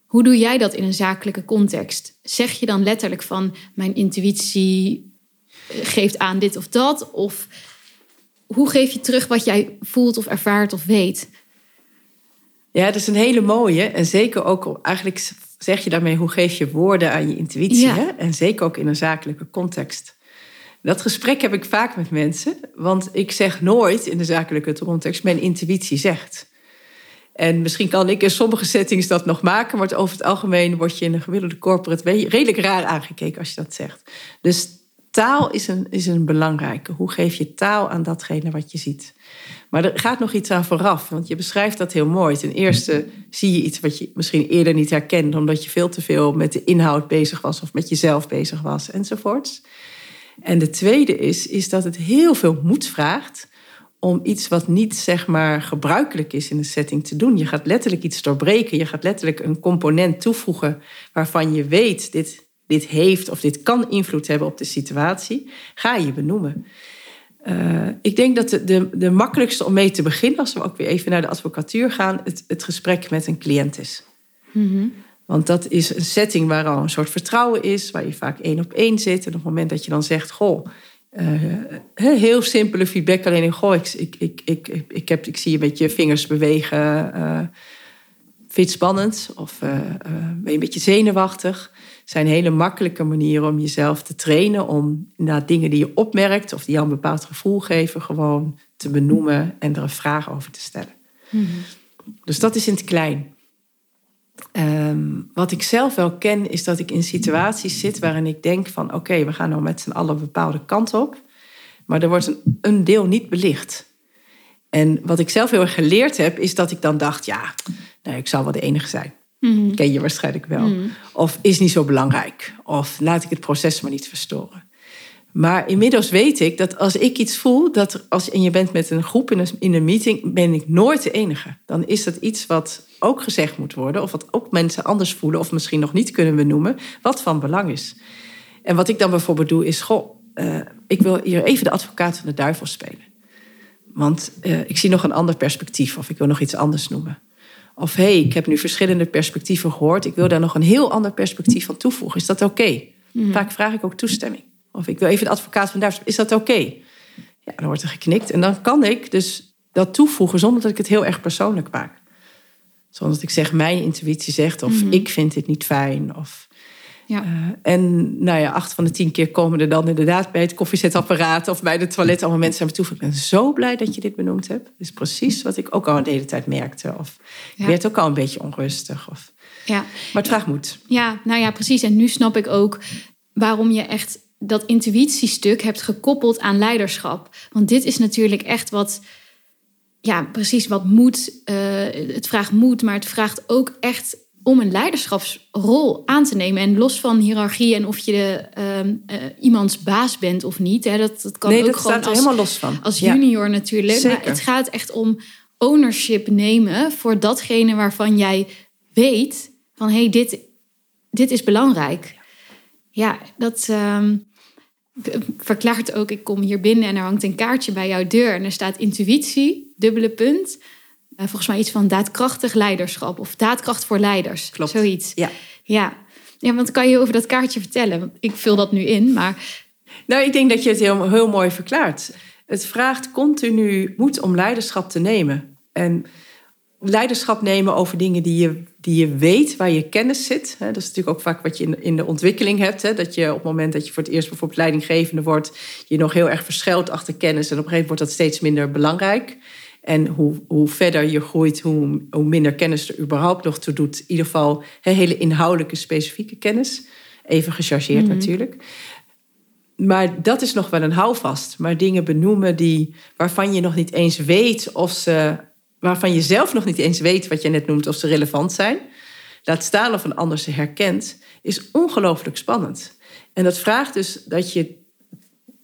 Hoe doe jij dat in een zakelijke context? Zeg je dan letterlijk van mijn intuïtie eh, geeft aan dit of dat? Of hoe geef je terug wat jij voelt of ervaart of weet? Ja, dat is een hele mooie. En zeker ook eigenlijk zeg je daarmee hoe geef je woorden aan je intuïtie. Hè? En zeker ook in een zakelijke context. Dat gesprek heb ik vaak met mensen, want ik zeg nooit in de zakelijke context mijn intuïtie zegt. En misschien kan ik in sommige settings dat nog maken, maar over het algemeen word je in een gemiddelde corporate redelijk raar aangekeken als je dat zegt. Dus taal is een, is een belangrijke. Hoe geef je taal aan datgene wat je ziet? Maar er gaat nog iets aan vooraf, want je beschrijft dat heel mooi. Ten eerste zie je iets wat je misschien eerder niet herkende, omdat je veel te veel met de inhoud bezig was of met jezelf bezig was enzovoorts. En de tweede is, is dat het heel veel moed vraagt om iets wat niet zeg maar gebruikelijk is in een setting te doen. Je gaat letterlijk iets doorbreken. Je gaat letterlijk een component toevoegen waarvan je weet dit, dit heeft of dit kan invloed hebben op de situatie. Ga je benoemen. Uh, ik denk dat de, de, de, makkelijkste om mee te beginnen, als we ook weer even naar de advocatuur gaan, het, het gesprek met een cliënt is. Mm. Want dat is een setting waar al een soort vertrouwen is, waar je vaak één op één zit. En op het moment dat je dan zegt, goh, uh, heel simpele feedback alleen in, goh, ik, ik, ik, ik, ik, heb, ik zie je met je vingers bewegen, uh, vind je het spannend of uh, ben je een beetje zenuwachtig? zijn hele makkelijke manieren om jezelf te trainen om naar dingen die je opmerkt of die jou een bepaald gevoel geven, gewoon te benoemen en er een vraag over te stellen. Mm -hmm. Dus dat is in het klein. Um, wat ik zelf wel ken, is dat ik in situaties zit waarin ik denk van oké, okay, we gaan nou met z'n allen een bepaalde kant op. Maar er wordt een, een, deel niet belicht. En wat ik zelf heel erg geleerd heb, is dat ik dan dacht, ja, nou, ik zal wel de enige zijn. Mm. Ken je waarschijnlijk wel. Mm. Of is niet zo belangrijk. Of laat ik het proces maar niet verstoren. Maar inmiddels weet ik dat als ik iets voel, dat als en je bent met een groep in een, in een meeting, ben ik nooit de enige. Dan is dat iets wat ook gezegd moet worden, of wat ook mensen anders voelen, of misschien nog niet kunnen benoemen, wat van belang is. En wat ik dan bijvoorbeeld doe, is: goh, uh, ik wil hier even de advocaat van de duivel spelen. Want uh, ik zie nog een ander perspectief, of ik wil nog iets anders noemen. Of hé, hey, ik heb nu verschillende perspectieven gehoord, ik wil daar nog een heel ander perspectief van toevoegen. Is dat oké? Okay? Mm. Vaak vraag ik ook toestemming. Of ik wil even de advocaat van daar. Is dat oké? Okay? Ja, dan wordt er geknikt. En dan kan ik dus dat toevoegen zonder dat ik het heel erg persoonlijk maak. Zoals ik zeg, mijn intuïtie zegt, of mm -hmm. ik vind dit niet fijn. Of, ja. Uh, en nou ja, acht van de tien keer komen er dan inderdaad bij het koffiezetapparaat of bij de toilet allemaal mensen aan me toe. Ik ben zo blij dat je dit benoemd hebt. Dat is precies wat ik ook al de hele tijd merkte. Of ja. ik werd ook al een beetje onrustig. Of, ja. Maar het vraagt moed. Ja, nou ja, precies. En nu snap ik ook waarom je echt dat intuïtiestuk hebt gekoppeld aan leiderschap. Want dit is natuurlijk echt wat, ja, precies wat moet. Uh, het vraagt moed, maar het vraagt ook echt om een leiderschapsrol aan te nemen. En los van hiërarchie en of je de, uh, uh, iemands baas bent of niet. Hè, dat, dat kan nee, ook dat gewoon staat er als, helemaal los van. als junior ja. natuurlijk. Zeker. Maar het gaat echt om ownership nemen voor datgene waarvan jij weet van hé, hey, dit, dit is belangrijk. Ja, dat um, verklaart ook, ik kom hier binnen en er hangt een kaartje bij jouw deur en er staat intuïtie, dubbele punt. Uh, volgens mij iets van daadkrachtig leiderschap of daadkracht voor leiders. Klopt. Zoiets. Ja. Ja. ja, want kan je over dat kaartje vertellen? Want ik vul dat nu in, maar... Nou, ik denk dat je het heel, heel mooi verklaart. Het vraagt continu moed om leiderschap te nemen. En leiderschap nemen over dingen die je, die je weet, waar je kennis zit. Dat is natuurlijk ook vaak wat je in, in de ontwikkeling hebt. Dat je op het moment dat je voor het eerst bijvoorbeeld leidinggevende wordt, je nog heel erg verschuilt achter kennis. En op een gegeven moment wordt dat steeds minder belangrijk. En hoe, hoe verder je groeit, hoe, hoe minder kennis er überhaupt nog toe doet. In ieder geval hele inhoudelijke, specifieke kennis. Even gechargeerd mm -hmm. natuurlijk. Maar dat is nog wel een houvast. Maar dingen benoemen die, waarvan je nog niet eens weet of ze waarvan je zelf nog niet eens weet wat je net noemt of ze relevant zijn, laat staan of een ander ze herkent, is ongelooflijk spannend. En dat vraagt dus dat je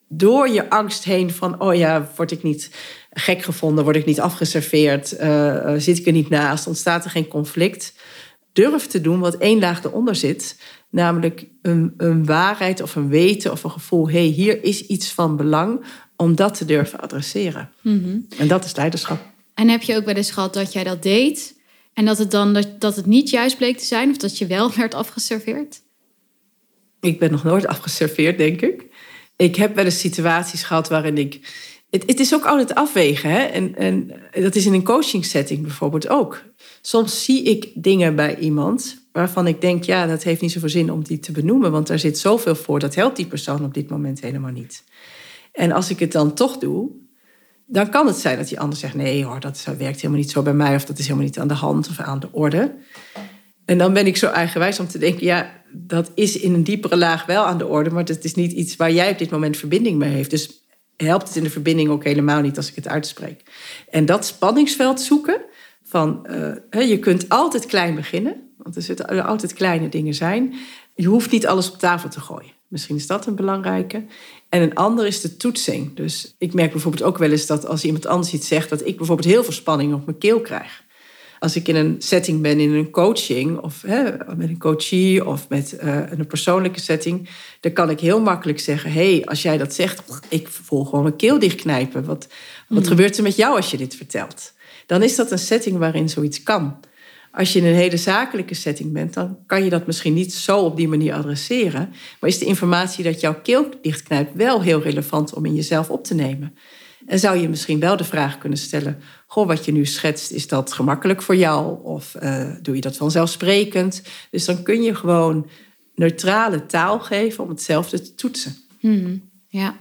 door je angst heen van, oh ja, word ik niet gek gevonden, word ik niet afgeserveerd, uh, zit ik er niet naast, ontstaat er geen conflict, durf te doen wat één laag eronder zit, namelijk een, een waarheid of een weten of een gevoel, hé, hey, hier is iets van belang om dat te durven adresseren. Mhm. En dat is leiderschap. En heb je ook wel eens gehad dat jij dat deed en dat het dan dat, dat het niet juist bleek te zijn of dat je wel werd afgeserveerd? Ik ben nog nooit afgeserveerd, denk ik. Ik heb wel eens situaties gehad waarin ik. Het, het is ook altijd afwegen. Hè? En, en dat is in een coaching setting bijvoorbeeld ook. Soms zie ik dingen bij iemand waarvan ik denk, ja, dat heeft niet zoveel zin om die te benoemen, want daar zit zoveel voor, dat helpt die persoon op dit moment helemaal niet. En als ik het dan toch doe, dan kan het zijn dat die ander zegt: nee hoor, dat werkt helemaal niet zo bij mij, of dat is helemaal niet aan de hand of aan de orde. En dan ben ik zo eigenwijs om te denken: ja, dat is in een diepere laag wel aan de orde, maar dat is niet iets waar jij op dit moment verbinding mee heeft. Dus helpt het in de verbinding ook helemaal niet als ik het uitspreek. En dat spanningsveld zoeken van uh, je kunt altijd klein beginnen, want er zitten altijd kleine dingen zijn. Je hoeft niet alles op tafel te gooien. Misschien is dat een belangrijke. En een ander is de toetsing. Dus ik merk bijvoorbeeld ook wel eens dat als iemand anders iets zegt, dat ik bijvoorbeeld heel veel spanning op mijn keel krijg. Als ik in een setting ben, in een coaching, of hè, met een coachie of met uh, een persoonlijke setting, dan kan ik heel makkelijk zeggen: hé, hey, als jij dat zegt, ik voel gewoon mijn keel dichtknijpen. Wat, wat hmm. gebeurt er met jou als je dit vertelt? Dan is dat een setting waarin zoiets kan. Als je in een hele zakelijke setting bent, dan kan je dat misschien niet zo op die manier adresseren. Maar is de informatie dat jouw keel dichtknijpt wel heel relevant om in jezelf op te nemen? En zou je misschien wel de vraag kunnen stellen: Goh, wat je nu schetst, is dat gemakkelijk voor jou? Of uh, doe je dat vanzelfsprekend? Dus dan kun je gewoon neutrale taal geven om hetzelfde te toetsen. Hmm, ja.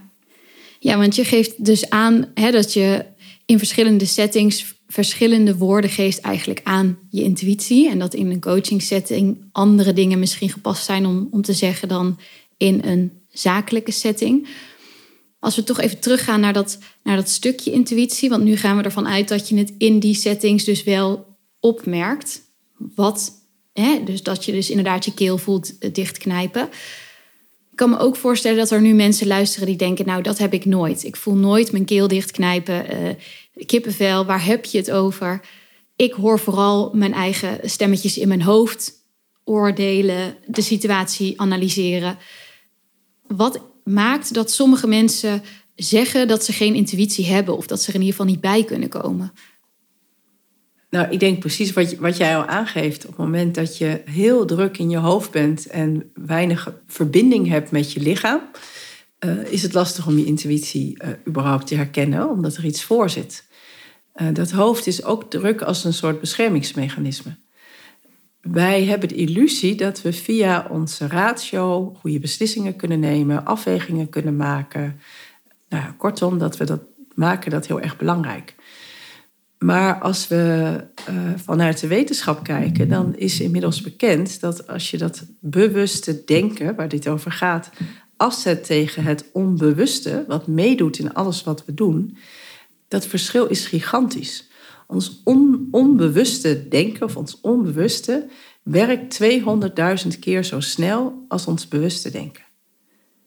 ja, want je geeft dus aan hè, dat je in verschillende settings verschillende woorden geeft eigenlijk aan je intuïtie. En dat in een coaching setting andere dingen misschien gepast zijn om, om te zeggen dan in een zakelijke setting. Als we toch even teruggaan naar dat, naar dat stukje intuïtie, want nu gaan we ervan uit dat je het in die settings dus wel opmerkt. Wat, hè, dus dat je dus inderdaad je keel voelt eh, dichtknijpen. Ik kan me ook voorstellen dat er nu mensen luisteren die denken: Nou, dat heb ik nooit. Ik voel nooit mijn keel dichtknijpen. Uh, kippenvel, waar heb je het over? Ik hoor vooral mijn eigen stemmetjes in mijn hoofd oordelen, de situatie analyseren. Wat maakt dat sommige mensen zeggen dat ze geen intuïtie hebben of dat ze er in ieder geval niet bij kunnen komen? Nou, ik denk precies wat, wat jij al aangeeft. Op het moment dat je heel druk in je hoofd bent en weinig verbinding hebt met je lichaam, uh, is het lastig om je intuïtie uh, überhaupt te herkennen, omdat er iets voor zit. Uh, dat hoofd is ook druk als een soort beschermingsmechanisme. Wij hebben de illusie dat we via onze ratio goede beslissingen kunnen nemen, afwegingen kunnen maken. Nou, kortom, dat we dat maken dat heel erg belangrijk. Maar als we vanuit de wetenschap kijken, dan is inmiddels bekend dat als je dat bewuste denken, waar dit over gaat, afzet tegen het onbewuste, wat meedoet in alles wat we doen, dat verschil is gigantisch. Ons onbewuste denken of ons onbewuste werkt 200.000 keer zo snel als ons bewuste denken.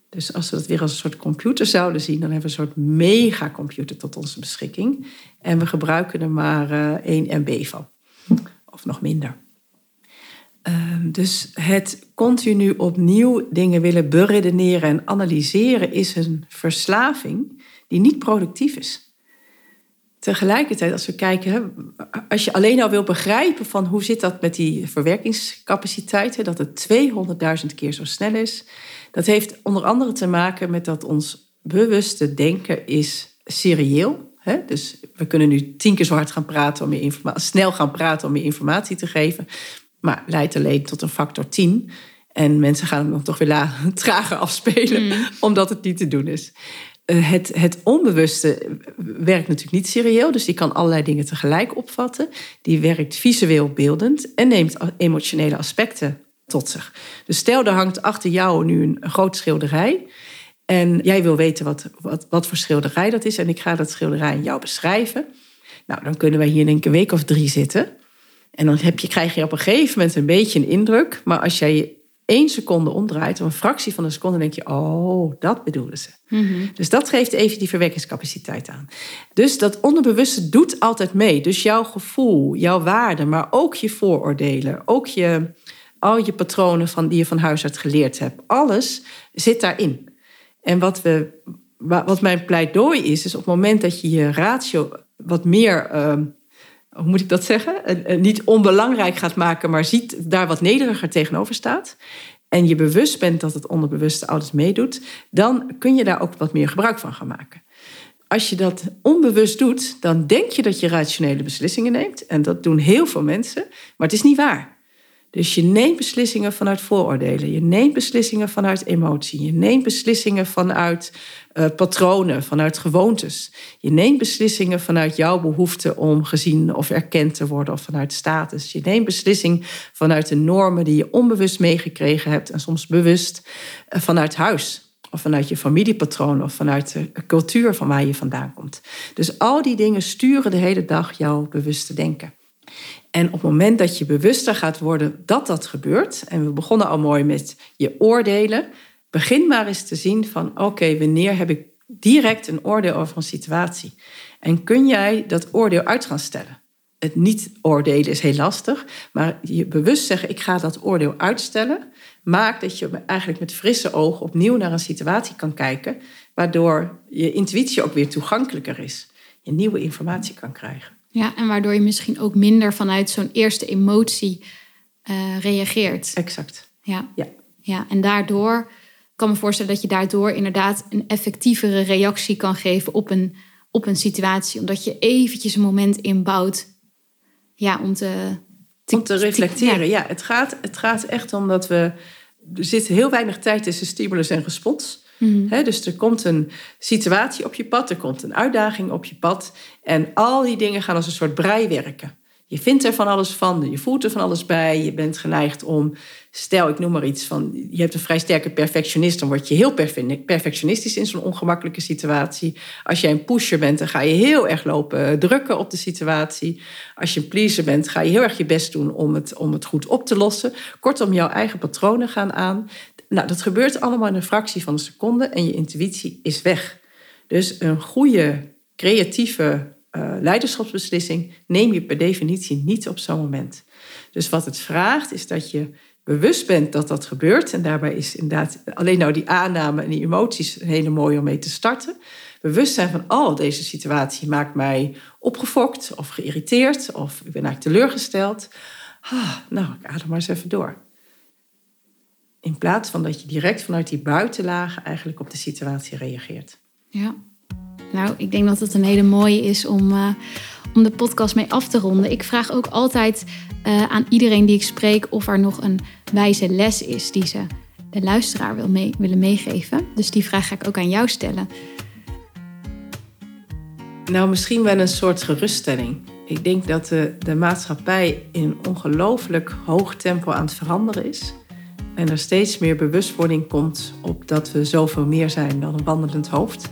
Dus als we dat weer als een soort computer zouden zien, dan hebben we een soort megacomputer tot onze beschikking. En we gebruiken er maar uh, eh, 1 MB van, of nog minder. Ehm, dus het continu opnieuw dingen willen beredeneren en analyseren is een verslaving die niet productief is. Tegelijkertijd, als we kijken, als je alleen al wil begrijpen van hoe zit dat met die verwerkingscapaciteit, dat het 200.000 keer zo snel is, dat heeft onder andere te maken met dat ons bewuste denken is serieel. Hè? Dus we kunnen nu tien keer zo hard gaan praten om meer informatie, snel gaan praten om meer informatie te geven. Maar leidt alleen tot een factor 10. En mensen gaan hem dan toch weer trager afspelen, mm. omdat het niet te doen is. Eh, het, het onbewuste werkt natuurlijk niet serieel, dus die kan allerlei dingen tegelijk opvatten. Die werkt visueel beeldend en neemt emotionele aspecten tot zich. Dus stel, er hangt achter jou nu een, groot schilderij. En jij wil weten wat, wat, wat voor schilderij dat is. En ik ga dat schilderij aan jou beschrijven. Nou, dan kunnen wij hier ik een week of drie zitten. En dan heb je, krijg je op een gegeven moment een beetje een indruk. Maar als jij je één seconde omdraait, of een fractie van een seconde, denk je, oh, dat bedoelen ze. Dus dat geeft even die verwekkingscapaciteit aan. Dus dat onderbewuste doet altijd mee. Dus jouw gevoel, jouw waarden, maar ook je vooroordelen, ook je, al je patronen van, die je van huis uit geleerd hebt, alles zit daarin. En wat, we, wat mijn pleidooi is, is op het moment dat je je ratio wat meer. Ehm, hoe moet ik dat zeggen? Niet onbelangrijk gaat maken, maar ziet daar wat nederiger tegenover staat. En je bewust bent dat het onderbewuste altijd meedoet, dan kun je daar ook wat meer gebruik van gaan maken. Als je dat onbewust doet, dan denk je dat je rationele beslissingen neemt. En dat doen heel veel mensen, maar het is niet waar. Dus je neemt beslissingen vanuit vooroordelen. Je neemt beslissingen vanuit emotie. Je neemt beslissingen vanuit uh, patronen, vanuit gewoontes. Je neemt beslissingen vanuit jouw behoefte om gezien of erkend te worden of vanuit status. Je neemt beslissing vanuit de normen die je onbewust meegekregen hebt en soms bewust uh, vanuit huis. Of vanuit je familiepatroon of vanuit de cultuur van waar je vandaan komt. Dus al die dingen sturen de hele dag jouw bewuste denken. En op het moment dat je bewuster gaat worden dat dat gebeurt, en we begonnen al mooi met je oordelen, begin maar eens te zien van oké, wanneer heb ik direct een oordeel over een situatie? En kun jij dat oordeel uit gaan stellen? Het niet oordelen is heel lastig, maar je bewust zeggen ik ga dat oordeel uitstellen, maakt dat je eigenlijk met frisse ogen opnieuw naar een situatie kan kijken, waardoor je intuïtie ook weer toegankelijker is. Je nieuwe informatie kan krijgen. Ja, en waardoor je misschien ook minder vanuit zo'n eerste emotie uh, reageert. Exact. Ja. ja. Ja, en daardoor kan me voorstellen dat je daardoor inderdaad een effectievere reactie kan geven op een, op een situatie. Omdat je eventjes een moment inbouwt ja, om te... om te reflecteren, ja. het, gaat, het gaat echt om dat we... Er zit heel weinig tijd tussen stimulus en respons. Mhm. dus er komt een situatie op je pad, er komt een uitdaging op je pad. En al die dingen gaan als een soort brei werken. Je vindt er van alles van, je voelt er van alles bij. Je bent geneigd om, stel ik noem maar iets van, je hebt een vrij sterke perfectionist, dan word je heel perfectionistisch in zo'n ongemakkelijke situatie. Als jij een pusher bent, dan ga je heel erg lopen drukken op de situatie. Als je een pleaser bent, ga je heel erg je best doen om het, om het goed op te lossen. Kortom, jouw eigen patronen gaan aan. Nou, dat gebeurt allemaal in een fractie van een seconde en je intuïtie is weg. Dus een goede, creatieve uh, leiderschapsbeslissing neem je per definitie niet op zo'n moment. Dus wat het vraagt is dat je bewust bent dat dat gebeurt. En daarbij is inderdaad alleen nou die aanname en die emoties hele mooie om mee te starten. Bewust zijn van, oh, deze situatie maakt mij opgefokt of geïrriteerd of ik ben eigenlijk teleurgesteld. Ah, nou, ik adem maar eens even door. In plaats van dat je direct vanuit die buitenlagen eigenlijk op de situatie reageert. Ja, nou, ik denk dat het een hele mooie is om, uh, om de podcast mee af te ronden. Ik vraag ook altijd uh, aan iedereen die ik spreek of er nog een wijze les is die ze de luisteraar wil willen meegeven. Dus die vraag ga ik ook aan jou stellen. Nou, misschien wel een soort geruststelling. Ik denk dat de, de maatschappij in ongelooflijk hoog tempo aan het veranderen is. En er steeds meer bewustwording komt op dat we zoveel meer zijn dan een wandelend hoofd.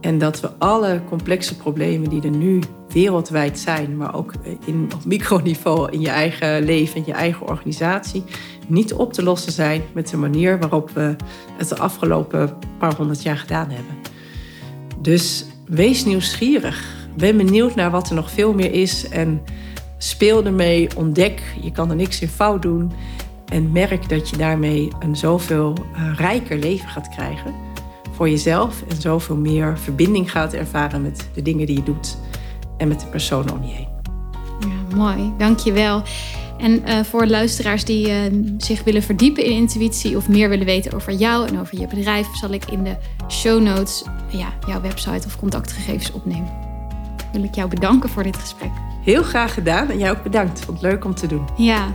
En dat we alle complexe problemen die er nu wereldwijd zijn, maar ook in, op microniveau in je eigen leven, in je eigen organisatie, niet op te lossen zijn met de manier waarop we het de afgelopen paar honderd jaar gedaan hebben. Dus wees nieuwsgierig. Ben benieuwd naar wat er nog veel meer is en speel ermee, ontdek. Je kan er niks in fout doen. En merk dat je daarmee een zoveel uh, rijker leven gaat krijgen voor jezelf. En zoveel meer verbinding gaat ervaren met de dingen die je doet en met de personen om je heen. Ja, mooi, dankjewel. En uh, voor luisteraars die uh, zich willen verdiepen in intuïtie of meer willen weten over jou en over je bedrijf, zal ik in de show notes ja, jouw website of contactgegevens opnemen. Wil ik jou bedanken voor dit gesprek. Heel graag gedaan en jij ook bedankt. Vond het leuk om te doen. Ja.